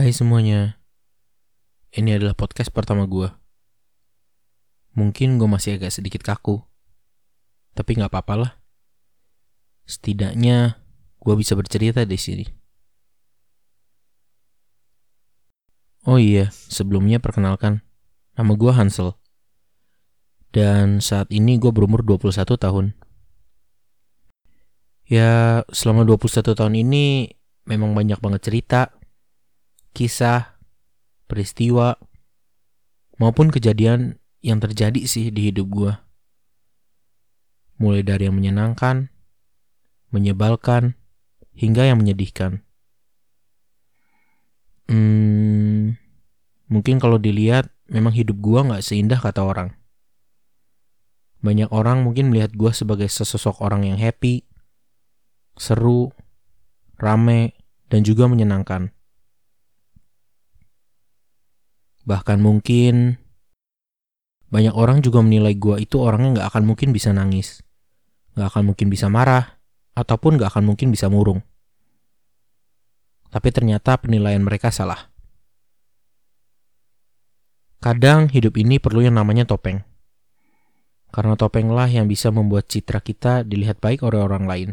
Hai semuanya, ini adalah podcast pertama gue. Mungkin gue masih agak sedikit kaku, tapi nggak apa-apa lah. Setidaknya gue bisa bercerita di sini. Oh iya, sebelumnya perkenalkan, nama gue Hansel. Dan saat ini gue berumur 21 tahun. Ya, selama 21 tahun ini memang banyak banget cerita, kisah, peristiwa, maupun kejadian yang terjadi sih di hidup gue. Mulai dari yang menyenangkan, menyebalkan, hingga yang menyedihkan. Hmm, mungkin kalau dilihat, memang hidup gue gak seindah kata orang. Banyak orang mungkin melihat gue sebagai sesosok orang yang happy, seru, rame, dan juga menyenangkan. Bahkan mungkin banyak orang juga menilai gue itu orangnya gak akan mungkin bisa nangis, gak akan mungkin bisa marah, ataupun gak akan mungkin bisa murung. Tapi ternyata penilaian mereka salah. Kadang hidup ini perlu yang namanya topeng. Karena topenglah yang bisa membuat citra kita dilihat baik oleh orang lain.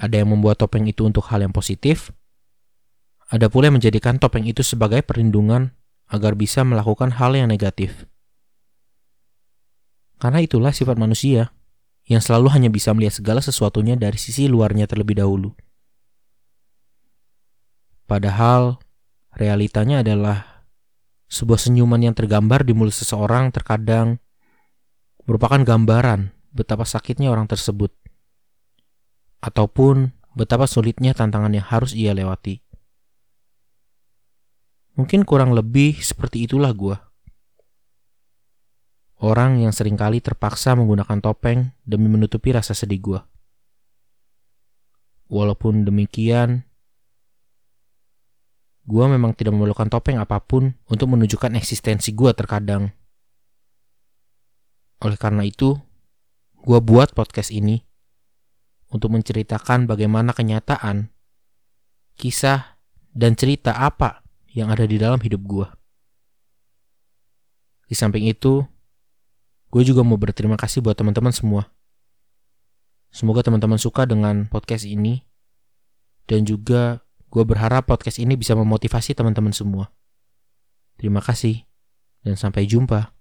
Ada yang membuat topeng itu untuk hal yang positif, ada pula yang menjadikan topeng itu sebagai perlindungan agar bisa melakukan hal yang negatif. Karena itulah sifat manusia yang selalu hanya bisa melihat segala sesuatunya dari sisi luarnya terlebih dahulu. Padahal realitanya adalah sebuah senyuman yang tergambar di mulut seseorang terkadang merupakan gambaran betapa sakitnya orang tersebut, ataupun betapa sulitnya tantangan yang harus ia lewati. Mungkin kurang lebih seperti itulah gue. Orang yang sering kali terpaksa menggunakan topeng demi menutupi rasa sedih gue. Walaupun demikian, gue memang tidak memerlukan topeng apa pun untuk menunjukkan eksistensi gue terkadang. Oleh karena itu, gue buat podcast ini untuk menceritakan bagaimana kenyataan, kisah, dan cerita apa yang ada di dalam hidup gue. Di samping itu, gue juga mau berterima kasih buat teman-teman semua. Semoga teman-teman suka dengan podcast ini dan juga Gue berharap podcast ini bisa memotivasi teman-teman semua. Terima kasih, dan sampai jumpa.